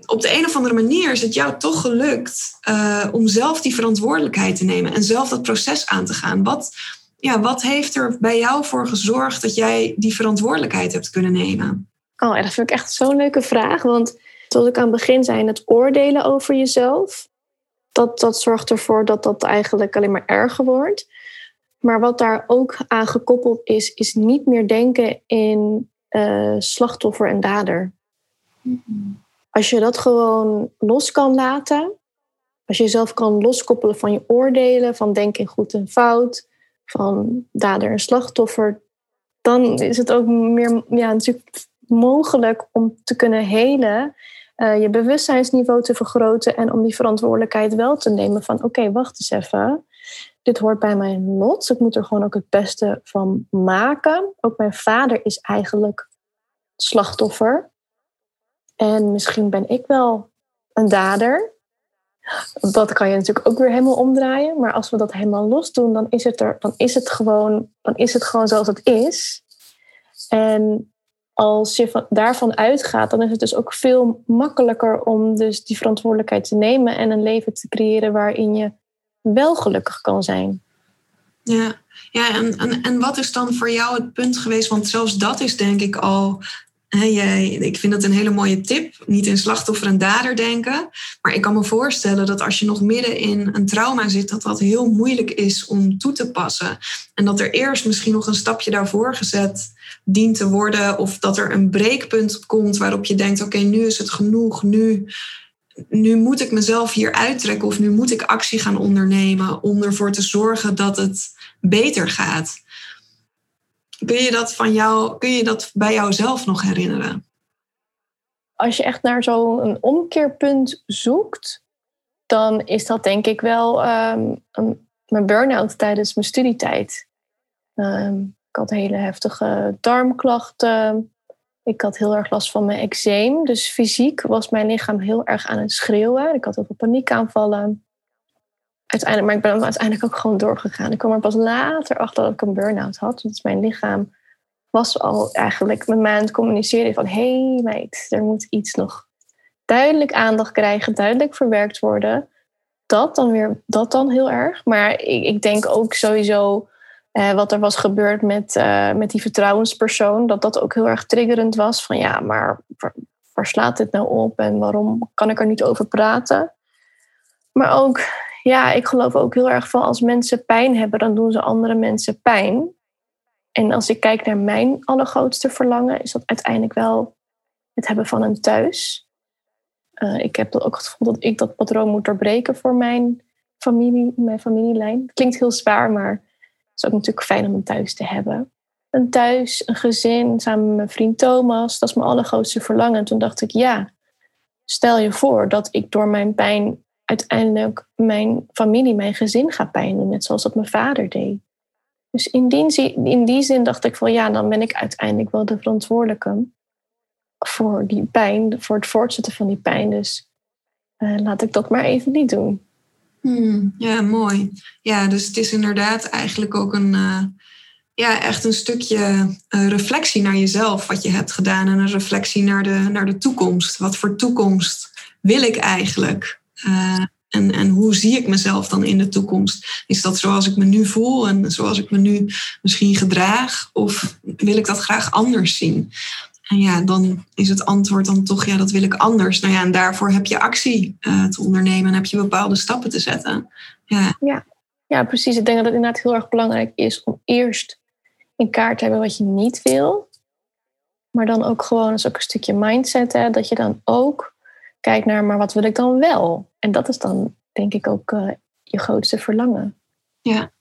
Speaker 1: op de een of andere manier is het jou toch gelukt uh, om zelf die verantwoordelijkheid te nemen en zelf dat proces aan te gaan. Wat, ja, wat heeft er bij jou voor gezorgd dat jij die verantwoordelijkheid hebt kunnen nemen?
Speaker 2: Oh, dat vind ik echt zo'n leuke vraag. Want zoals ik aan het begin zei, het oordelen over jezelf, dat, dat zorgt ervoor dat dat eigenlijk alleen maar erger wordt. Maar wat daar ook aan gekoppeld is, is niet meer denken in uh, slachtoffer en dader. Als je dat gewoon los kan laten, als je jezelf kan loskoppelen van je oordelen, van denken in goed en fout, van dader en slachtoffer, dan is het ook meer ja, natuurlijk mogelijk om te kunnen helen, uh, je bewustzijnsniveau te vergroten en om die verantwoordelijkheid wel te nemen van oké, wacht eens even. Dit hoort bij mijn lot. Ik moet er gewoon ook het beste van maken. Ook mijn vader is eigenlijk slachtoffer. En misschien ben ik wel een dader. Dat kan je natuurlijk ook weer helemaal omdraaien. Maar als we dat helemaal los doen, dan is het, er, dan is het, gewoon, dan is het gewoon zoals het is. En als je van, daarvan uitgaat, dan is het dus ook veel makkelijker om dus die verantwoordelijkheid te nemen en een leven te creëren waarin je wel gelukkig kan zijn.
Speaker 1: Ja, ja en, en, en wat is dan voor jou het punt geweest? Want zelfs dat is denk ik al ik vind dat een hele mooie tip. Niet in slachtoffer en dader denken. Maar ik kan me voorstellen dat als je nog midden in een trauma zit, dat dat heel moeilijk is om toe te passen. En dat er eerst misschien nog een stapje daarvoor gezet dient te worden. Of dat er een breekpunt komt waarop je denkt: oké, nu is het genoeg. Nu, nu moet ik mezelf hier uittrekken. Of nu moet ik actie gaan ondernemen om ervoor te zorgen dat het beter gaat. Kun je dat van jou, kun je dat bij jouzelf nog herinneren?
Speaker 2: Als je echt naar zo'n omkeerpunt zoekt, dan is dat denk ik wel um, mijn burn-out tijdens mijn studietijd. Um, ik had hele heftige darmklachten. Ik had heel erg last van mijn eczeem. Dus fysiek was mijn lichaam heel erg aan het schreeuwen. Ik had heel veel paniekaanvallen uiteindelijk, maar ik ben uiteindelijk ook gewoon doorgegaan. Ik kwam er pas later achter dat ik een burn-out had. Dus mijn lichaam was al eigenlijk met mij aan het communiceren van... hé hey meid, er moet iets nog duidelijk aandacht krijgen, duidelijk verwerkt worden. Dat dan weer, dat dan heel erg. Maar ik, ik denk ook sowieso eh, wat er was gebeurd met, uh, met die vertrouwenspersoon... dat dat ook heel erg triggerend was. Van ja, maar waar slaat dit nou op en waarom kan ik er niet over praten? Maar ook ja, ik geloof ook heel erg van als mensen pijn hebben, dan doen ze andere mensen pijn. En als ik kijk naar mijn allergrootste verlangen, is dat uiteindelijk wel het hebben van een thuis. Uh, ik heb ook het gevoel dat ik dat patroon moet doorbreken voor mijn familie, mijn familielijn. Klinkt heel zwaar, maar het is ook natuurlijk fijn om een thuis te hebben. Een thuis, een gezin, samen met mijn vriend Thomas. Dat is mijn allergrootste verlangen. En toen dacht ik, ja, stel je voor dat ik door mijn pijn uiteindelijk mijn familie, mijn gezin gaat pijn doen, net zoals dat mijn vader deed. Dus in die, in die zin dacht ik van ja, dan ben ik uiteindelijk wel de verantwoordelijke voor die pijn, voor het voortzetten van die pijn. Dus uh, laat ik dat maar even niet doen.
Speaker 1: Hmm, ja, mooi. Ja, dus het is inderdaad eigenlijk ook een, uh, ja, echt een stukje uh, reflectie naar jezelf, wat je hebt gedaan. En een reflectie naar de, naar de toekomst. Wat voor toekomst wil ik eigenlijk? Uh, en, en hoe zie ik mezelf dan in de toekomst? Is dat zoals ik me nu voel en zoals ik me nu misschien gedraag? Of wil ik dat graag anders zien? En ja, dan is het antwoord dan toch, ja, dat wil ik anders. Nou ja, en daarvoor heb je actie uh, te ondernemen en heb je bepaalde stappen te zetten. Ja.
Speaker 2: Ja. ja, precies. Ik denk dat het inderdaad heel erg belangrijk is om eerst in kaart te hebben wat je niet wil. Maar dan ook gewoon, is ook een stukje mindset, hè, dat je dan ook kijk naar, maar wat wil ik dan wel? En dat is dan denk ik ook je grootste verlangen.
Speaker 1: Ja,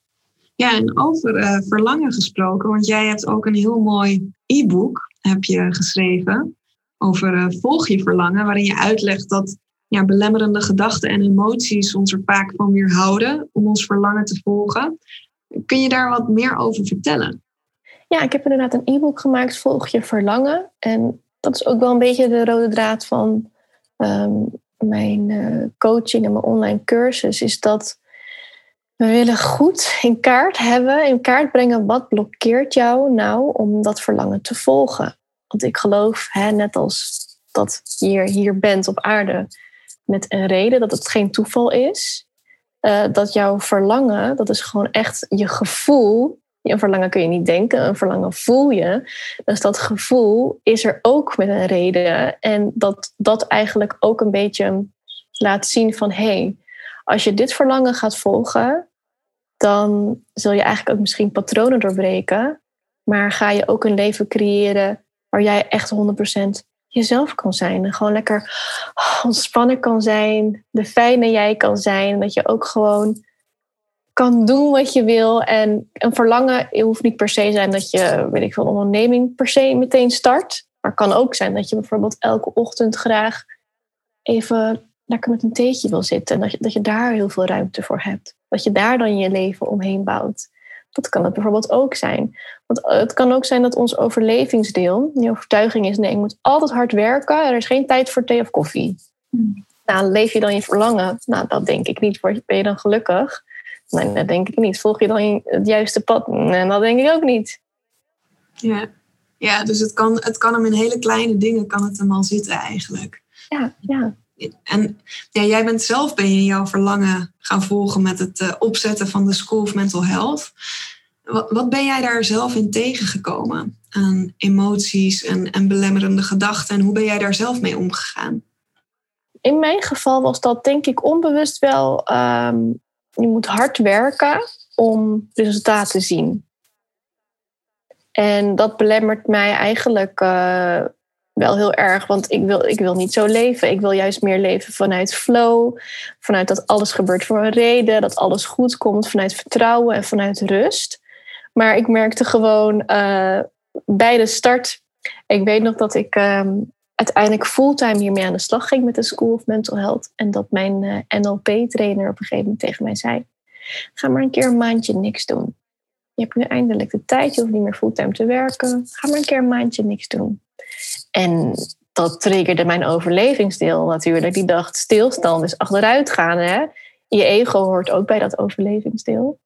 Speaker 1: ja en over verlangen gesproken, want jij hebt ook een heel mooi e-book heb je geschreven over volg je verlangen, waarin je uitlegt dat ja, belemmerende gedachten en emoties ons er vaak van weerhouden om ons verlangen te volgen. Kun je daar wat meer over vertellen?
Speaker 2: Ja, ik heb inderdaad een e-book gemaakt, Volg je verlangen. En dat is ook wel een beetje de rode draad van ehm, mijn uh, coaching en mijn online cursus. Is dat we willen goed in kaart hebben, in kaart brengen wat blokkeert jou nou om dat verlangen te volgen. Want ik geloof, hè, net als dat je hier, bent op aarde met een reden, dat het geen toeval is. Uh, dat jouw verlangen, dat is gewoon echt je gevoel. Een verlangen kun je niet denken, een verlangen voel je. Dus dat gevoel is er ook met een reden. En dat dat eigenlijk ook een beetje laat zien van hé, hey, als je dit verlangen gaat volgen, dan zul je eigenlijk ook misschien patronen doorbreken. Maar ga je ook een leven creëren waar jij echt 100% jezelf kan zijn. En gewoon lekker ontspannen kan zijn. De fijne jij kan zijn. Dat je ook gewoon kan doen wat je wil. En een verlangen hoeft niet per se zijn dat je, weet ik veel, een onderneming per se meteen start. Maar het kan ook zijn dat je bijvoorbeeld elke ochtend graag even lekker met een theetje wil zitten. En dat je, dat je daar heel veel ruimte voor hebt. Dat je daar dan je leven omheen bouwt. Dat kan het bijvoorbeeld ook zijn. Want eh, het kan ook zijn dat ons overlevingsdeel, die overtuiging is: nee, ik moet altijd hard werken. Er is geen tijd voor thee of koffie. Hmm. Nou, leef je dan je verlangen? Nou, dat denk ik niet. Ben je dan gelukkig? Nee, dat denk ik niet. Volg je dan het juiste pad? Nee, dat denk ik ook niet.
Speaker 1: Ja, ja dus het kan, het kan hem in hele kleine dingen kan het hem al zitten eigenlijk.
Speaker 2: Ja, ja.
Speaker 1: En ja, jij bent zelf ben je jouw verlangen gaan volgen met het uh, opzetten van de School of Mental Health. Wat, wat, ben jij daar zelf in tegengekomen? Aan emoties en, en belemmerende gedachten. En hoe ben jij daar zelf mee omgegaan?
Speaker 2: In mijn geval was dat denk ik onbewust wel um, je moet hard werken om resultaten te zien. En dat belemmert mij eigenlijk uh, wel heel erg, want ik wil, ik wil niet zo leven. Ik wil juist meer leven vanuit flow, vanuit dat alles gebeurt voor een reden, dat alles goed komt, vanuit vertrouwen en vanuit rust. Maar ik merkte gewoon uh, bij de start, ik weet nog dat ik um, uiteindelijk fulltime hiermee aan de slag ging met de School of Mental Health. En dat mijn eh, NLP-trainer op een gegeven moment tegen mij zei: Ga maar een keer een maandje niks doen. Je hebt nu eindelijk de tijd, je hoeft niet meer fulltime te werken. Ga maar een keer een maandje niks doen. En dat triggerde mijn overlevingsdeel natuurlijk. Die dacht: stilstand is achteruit gaan. Hè? Je ego hoort ook bij dat overlevingsdeel.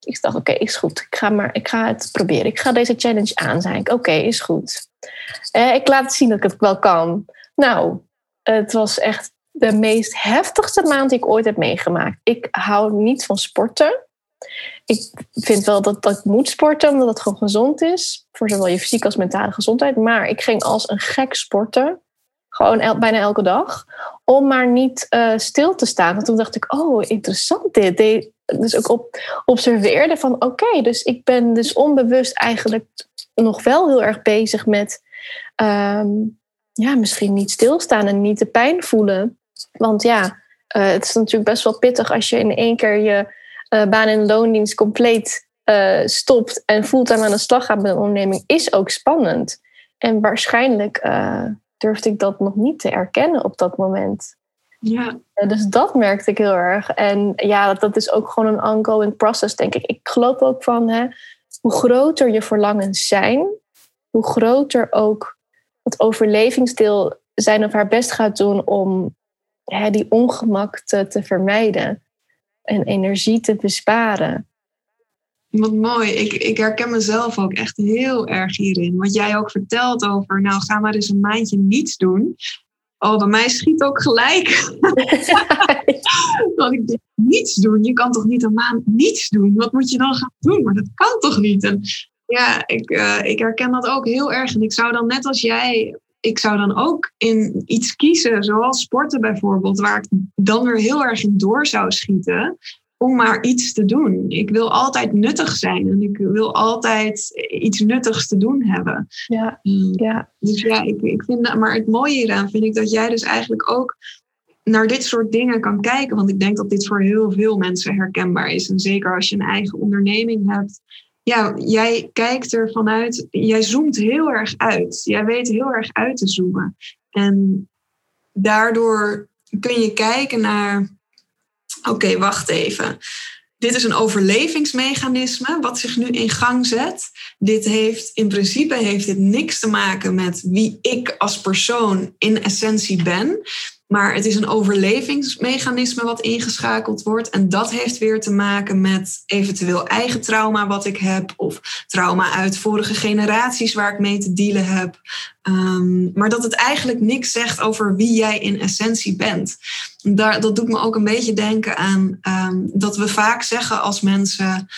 Speaker 2: Ik dacht: Oké, is goed. Ik ga, maar, ik ga het proberen. Ik ga deze challenge aan. Ik: Oké, is goed. Eh, ik laat zien dat ik het wel kan. Nou, het was echt de meest heftigste maand die ik ooit heb meegemaakt. Ik hou niet van sporten. Ik vind wel dat, dat ik moet sporten, omdat het gewoon gezond is. Voor zowel je fysieke als mentale gezondheid. Maar ik ging als een gek sporten. Gewoon bijna elke dag. Om maar niet uh, stil te staan. Want toen dacht ik, oh, interessant dit. Dus ook op, observeerde van, oké, dus ik ben dus onbewust eigenlijk nog wel heel erg bezig met... Um, ja, misschien niet stilstaan en niet de pijn voelen. Want ja, uh, het is natuurlijk best wel pittig als je in één keer je uh, baan- en loondienst compleet uh, stopt en fulltime aan de slag gaat met een onderneming, is ook spannend. En waarschijnlijk durfde ik dat nog niet te erkennen op dat moment.
Speaker 1: Ja.
Speaker 2: dus dat merkte ik heel erg. En ja, dat, dat is ook gewoon een ongoing process, denk ik. Ik geloof ook van hè, hoe groter je verlangens zijn, hoe groter ook het overlevingsdeel zijn of haar best gaat doen om hè, die ongemak te, vermijden en energie te besparen.
Speaker 1: Wat mooi. Ik, ik herken mezelf ook echt heel erg hierin. Wat jij ook vertelt over, nou ga maar eens een maandje niets doen. Oh, bij mij schiet ook gelijk. Want ik denk, niets doen. Je kan toch niet een maand niets doen? Wat moet je dan gaan doen? Maar dat kan toch niet? En ja, ik, uh, ik herken dat ook heel erg. En ik zou dan net als jij ik zou dan ook in iets kiezen, zoals sporten bijvoorbeeld, waar ik dan weer heel erg in door zou schieten, om maar iets te doen. Ik wil altijd nuttig zijn en ik wil altijd iets nuttigs te doen hebben.
Speaker 2: Ja, mm. ja.
Speaker 1: Dus ja, ik, ik vind, maar het mooie hieraan vind ik dat jij dus eigenlijk ook naar dit soort dingen kan kijken, want ik denk dat dit voor heel veel mensen herkenbaar is. En zeker als je een eigen onderneming hebt. Ja, jij kijkt er vanuit, jij zoomt heel erg uit. Jij weet heel erg uit te zoomen. En daardoor kun je kijken naar, oké, wacht even. Dit is een overlevingsmechanisme wat zich nu in gang zet. Dit heeft in principe heeft dit niks te maken met wie ik als persoon in essentie ben. Maar het is een overlevingsmechanisme wat ingeschakeld wordt. En dat heeft weer te maken met eventueel eigen trauma wat ik heb. Of trauma uit vorige generaties waar ik mee te dealen heb. Ehm, maar dat het eigenlijk niks zegt over wie jij in essentie bent. Daar, dat doet me ook een beetje denken aan ehm, dat we vaak zeggen als mensen: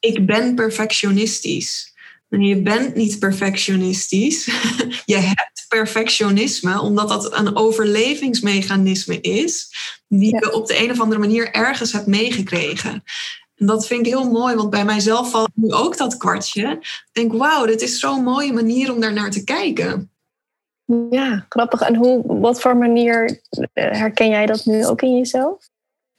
Speaker 1: Ik ben perfectionistisch. Je bent niet perfectionistisch. je hebt perfectionisme, omdat dat een overlevingsmechanisme is, die je op de een of andere manier ergens hebt meegekregen. En dat vind ik heel mooi, want bij mijzelf valt nu ook dat kwartje. Ik denk, wauw, dit is zo'n mooie manier om daar naar te kijken.
Speaker 2: Ja, grappig. En hoe, wat voor manier eh, herken jij dat nu ook in jezelf?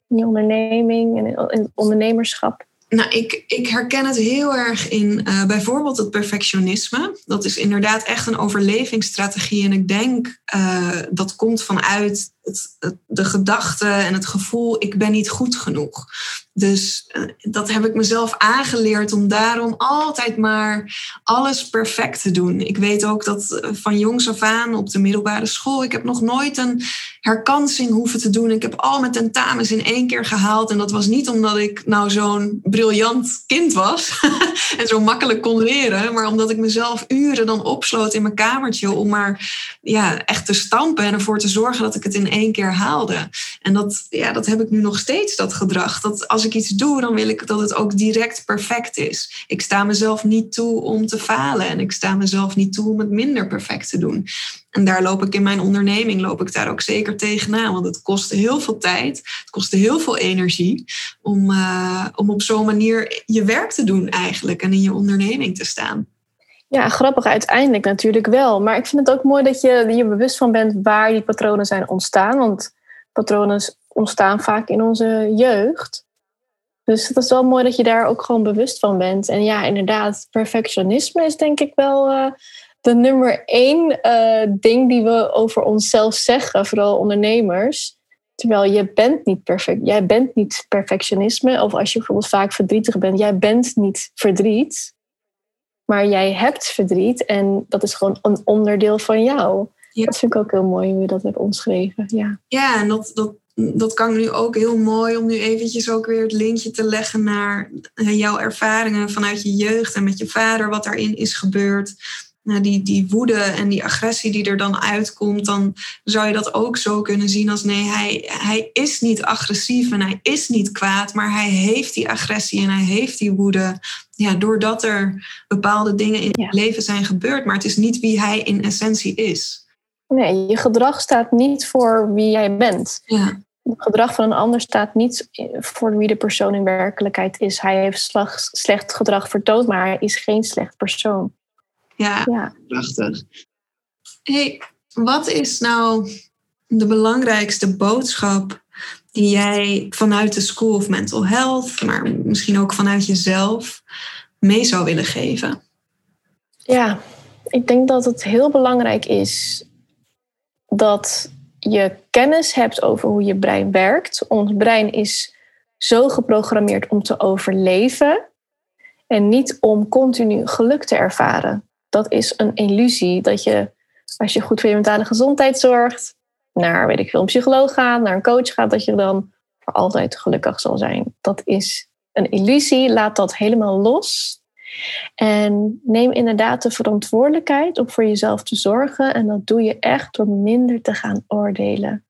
Speaker 2: In je onderneming en in het ondernemerschap?
Speaker 1: Nou, ik, ik herken het heel erg in uh, bijvoorbeeld het perfectionisme. Dat is inderdaad echt een overlevingsstrategie. En ik denk uh, dat komt vanuit het, de gedachte en het gevoel: ik ben niet goed genoeg. Dus uh, dat heb ik mezelf aangeleerd om daarom altijd maar alles perfect te doen. Ik weet ook dat van jongs af aan op de middelbare school, ik heb nog nooit een herkansing hoeven te doen. Ik heb al mijn tentamens in één keer gehaald. En dat was niet omdat ik nou zo'n briljant kind was en zo makkelijk kon leren, maar omdat ik mezelf uren dan opsloot in mijn kamertje om maar ja, echt te stampen en ervoor te zorgen dat ik het in één keer haalde. En dat, ja, dat heb ik nu nog steeds, dat gedrag. Dat als ik iets doe, dan wil ik dat het ook direct perfect is. Ik sta mezelf niet toe om te falen en ik sta mezelf niet toe om het minder perfect te doen. En daar loop ik in mijn onderneming loop ik daar ook zeker tegenaan. Want het kostte heel veel tijd, het kostte heel veel energie om, uh, om op zo'n manier je werk te doen eigenlijk en in je onderneming te staan.
Speaker 2: Ja, grappig uiteindelijk natuurlijk wel. Maar ik vind het ook mooi dat je je bewust van bent waar die patronen zijn ontstaan. Want patronen ontstaan vaak in onze jeugd. Dus het is wel mooi dat je daar ook gewoon bewust van bent. En ja, inderdaad, perfectionisme is denk ik wel uh, de nummer één uh, ding die we over onszelf zeggen, vooral ondernemers. Terwijl je bent niet perfect. Jij bent niet perfectionisme. Of als je bijvoorbeeld vaak verdrietig bent, jij bent niet verdriet. Maar jij hebt verdriet en dat is gewoon een onderdeel van jou. Ja. Dat vind ik ook heel mooi hoe je dat hebt omschreven. Ja,
Speaker 1: ja en dat, dat, dat kan nu ook heel mooi om nu eventjes ook weer het linkje te leggen naar eh, jouw ervaringen vanuit je jeugd en met je vader, wat daarin is gebeurd nou, die, die woede en die agressie die er dan uitkomt, dan zou je dat ook zo kunnen zien als nee, hij, hij is niet agressief en hij is niet kwaad, maar hij heeft die agressie en hij heeft die woede. Ja, doordat er bepaalde dingen in het leven zijn gebeurd, maar het is niet wie hij in essentie is.
Speaker 2: Nee, je gedrag staat niet voor wie jij bent. Ja. Het gedrag van een ander staat niet voor wie de persoon in werkelijkheid is. Hij heeft slecht gedrag vertoond, maar hij is geen slecht persoon.
Speaker 1: Ja, ja. prachtig. Hey, wat is nou de belangrijkste boodschap die jij vanuit de School of Mental Health, maar misschien ook vanuit jezelf, mee zou willen geven?
Speaker 2: Ja, ik denk dat het heel belangrijk is dat je kennis hebt over hoe je brein werkt. Ons brein is zo geprogrammeerd om te overleven en niet om continu geluk te ervaren dat is een illusie. Dat je, als je goed voor je mentale gezondheid zorgt, naar, weet ik veel, een psycholoog gaat, naar een coach gaat, dat je dan voor altijd gelukkig zal zijn. Dat is een illusie. Laat dat helemaal los. En neem inderdaad de verantwoordelijkheid om voor jezelf te zorgen. En dat doe je echt door minder te gaan oordelen.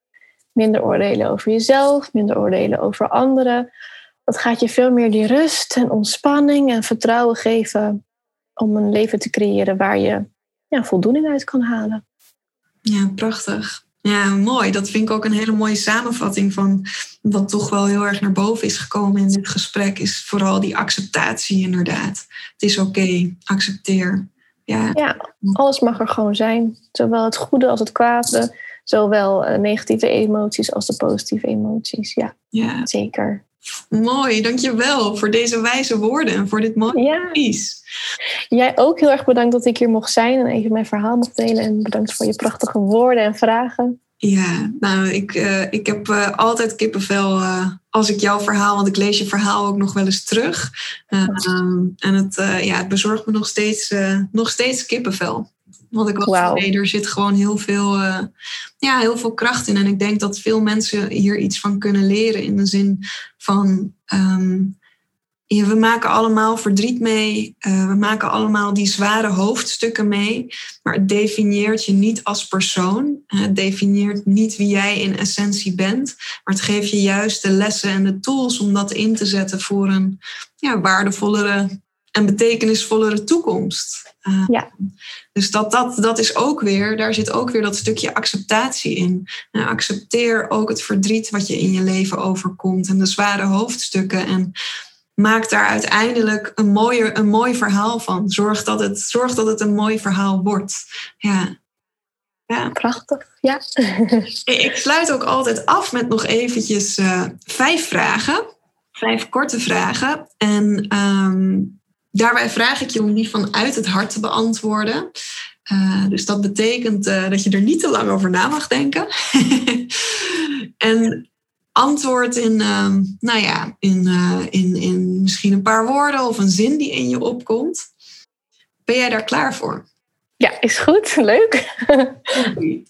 Speaker 2: Minder oordelen over jezelf, minder oordelen over anderen. Dat gaat je veel meer die rust en ontspanning en vertrouwen geven om een leven te creëren waar je ja, voldoening uit kan halen.
Speaker 1: Ja, prachtig. Ja, mooi. Dat vind ik ook een hele mooie samenvatting van wat toch wel heel erg naar boven is gekomen in dit gesprek, is vooral die acceptatie inderdaad. Het is oké, accepteer. Ja.
Speaker 2: ja, alles mag er gewoon zijn. Zowel het goede als het kwade. zowel eh, negatieve emoties als de positieve emoties. Ja,
Speaker 1: Ja,
Speaker 2: zeker.
Speaker 1: Mooi. Dankjewel voor deze wijze woorden en voor dit mooie
Speaker 2: Ja,
Speaker 1: advies.
Speaker 2: jij ook heel erg bedankt dat ik hier mocht zijn en even mijn verhaal mocht delen. En bedankt voor je prachtige woorden en vragen.
Speaker 1: Ja, nou, ik, eh, ik heb eh, altijd kippenvel eh, als ik jouw verhaal, want ik lees je verhaal ook nog wel eens terug. Eh, ehm, en het, ja, het bezorgt me nog steeds, nog steeds kippenvel. Want ik was nee, er zit gewoon heel veel, eh, ja, heel veel kracht in. En ik denk dat veel mensen hier iets van kunnen leren. In de zin van, ehm, ja, we maken allemaal verdriet mee. eh, we maken allemaal die zware hoofdstukken mee. Maar het definieert je niet als persoon. Eh, Het definieert niet wie jij in essentie bent. Maar het geeft je juist de lessen en de tools om dat in te zetten voor een ja, waardevollere en betekenisvollere toekomst. Eh,
Speaker 2: Ja.
Speaker 1: Dus dat, dat, dat is ook weer, daar zit ook weer dat stukje acceptatie in. En accepteer ook het verdriet wat je in je leven overkomt en de zware hoofdstukken. En maak daar uiteindelijk een, mooier, een mooi verhaal van. Zorg dat, het, zorg dat het een mooi verhaal wordt. Ja. ja.
Speaker 2: Prachtig. Ja.
Speaker 1: Ik sluit ook altijd af met nog eventjes eh, vijf vragen. Vijf korte vragen. En ehm, daarbij vraag ik je om die vanuit het hart te beantwoorden. Eh, dus dat betekent eh, dat je er niet te lang over na mag denken. en antwoord in, ehm, nou ja, in, eh, in, in misschien een paar woorden of een zin die in je opkomt. Ben jij daar klaar voor?
Speaker 2: ja, is goed. Leuk.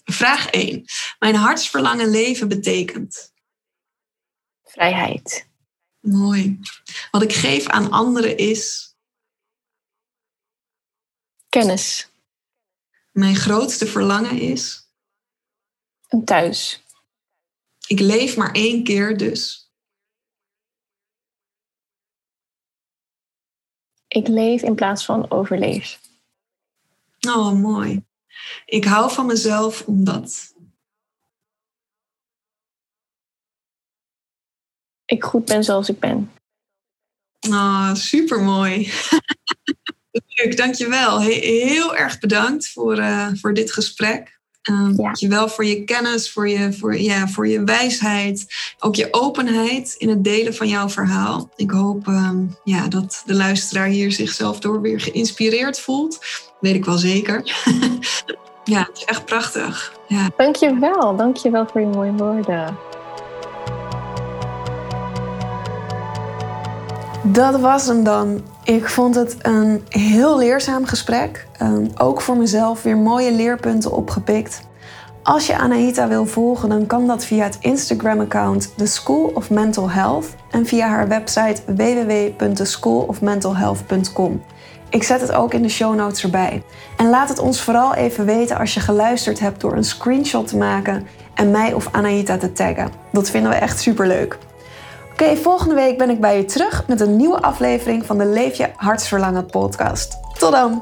Speaker 1: Vraag 1. Mijn hartsverlangen leven betekent.
Speaker 2: Vrijheid.
Speaker 1: Mooi. Wat ik geef aan anderen is.
Speaker 2: Kennis.
Speaker 1: Mijn grootste verlangen is.
Speaker 2: Een thuis.
Speaker 1: Ik leef maar één keer dus.
Speaker 2: Ik leef in plaats van overleef.
Speaker 1: Oh, mooi. Ik hou van mezelf omdat.
Speaker 2: Ik goed ben zoals ik ben.
Speaker 1: Oh, super mooi. Leuk, dankjewel. He- heel erg bedankt voor, eh, voor dit gesprek. Um,
Speaker 2: Ja.
Speaker 1: Dankjewel voor je kennis, voor je, voor, ja, voor je wijsheid. Ook je openheid in het delen van jouw verhaal. Ik hoop ehm, ja, dat de luisteraar hier zichzelf door weer geïnspireerd voelt. Weet ik wel zeker. ja, het is echt prachtig. Ja.
Speaker 2: Dankjewel. Dankjewel voor je mooie woorden.
Speaker 3: Dat was hem dan. Ik vond het een heel leerzaam gesprek. Ehm, ook voor mezelf weer mooie leerpunten opgepikt. Als je Anahita wil volgen, dan kan dat via het Instagram-account The School of Mental Health en via haar website www.theschoolofmentalhealth.com. Ik zet het ook in de show notes erbij. En laat het ons vooral even weten als je geluisterd hebt door een screenshot te maken en mij of Anahita te taggen. Dat vinden we echt superleuk. Oké, volgende week ben ik bij je terug met een nieuwe aflevering van de Leef je Hartsverlangen podcast. Tot dan!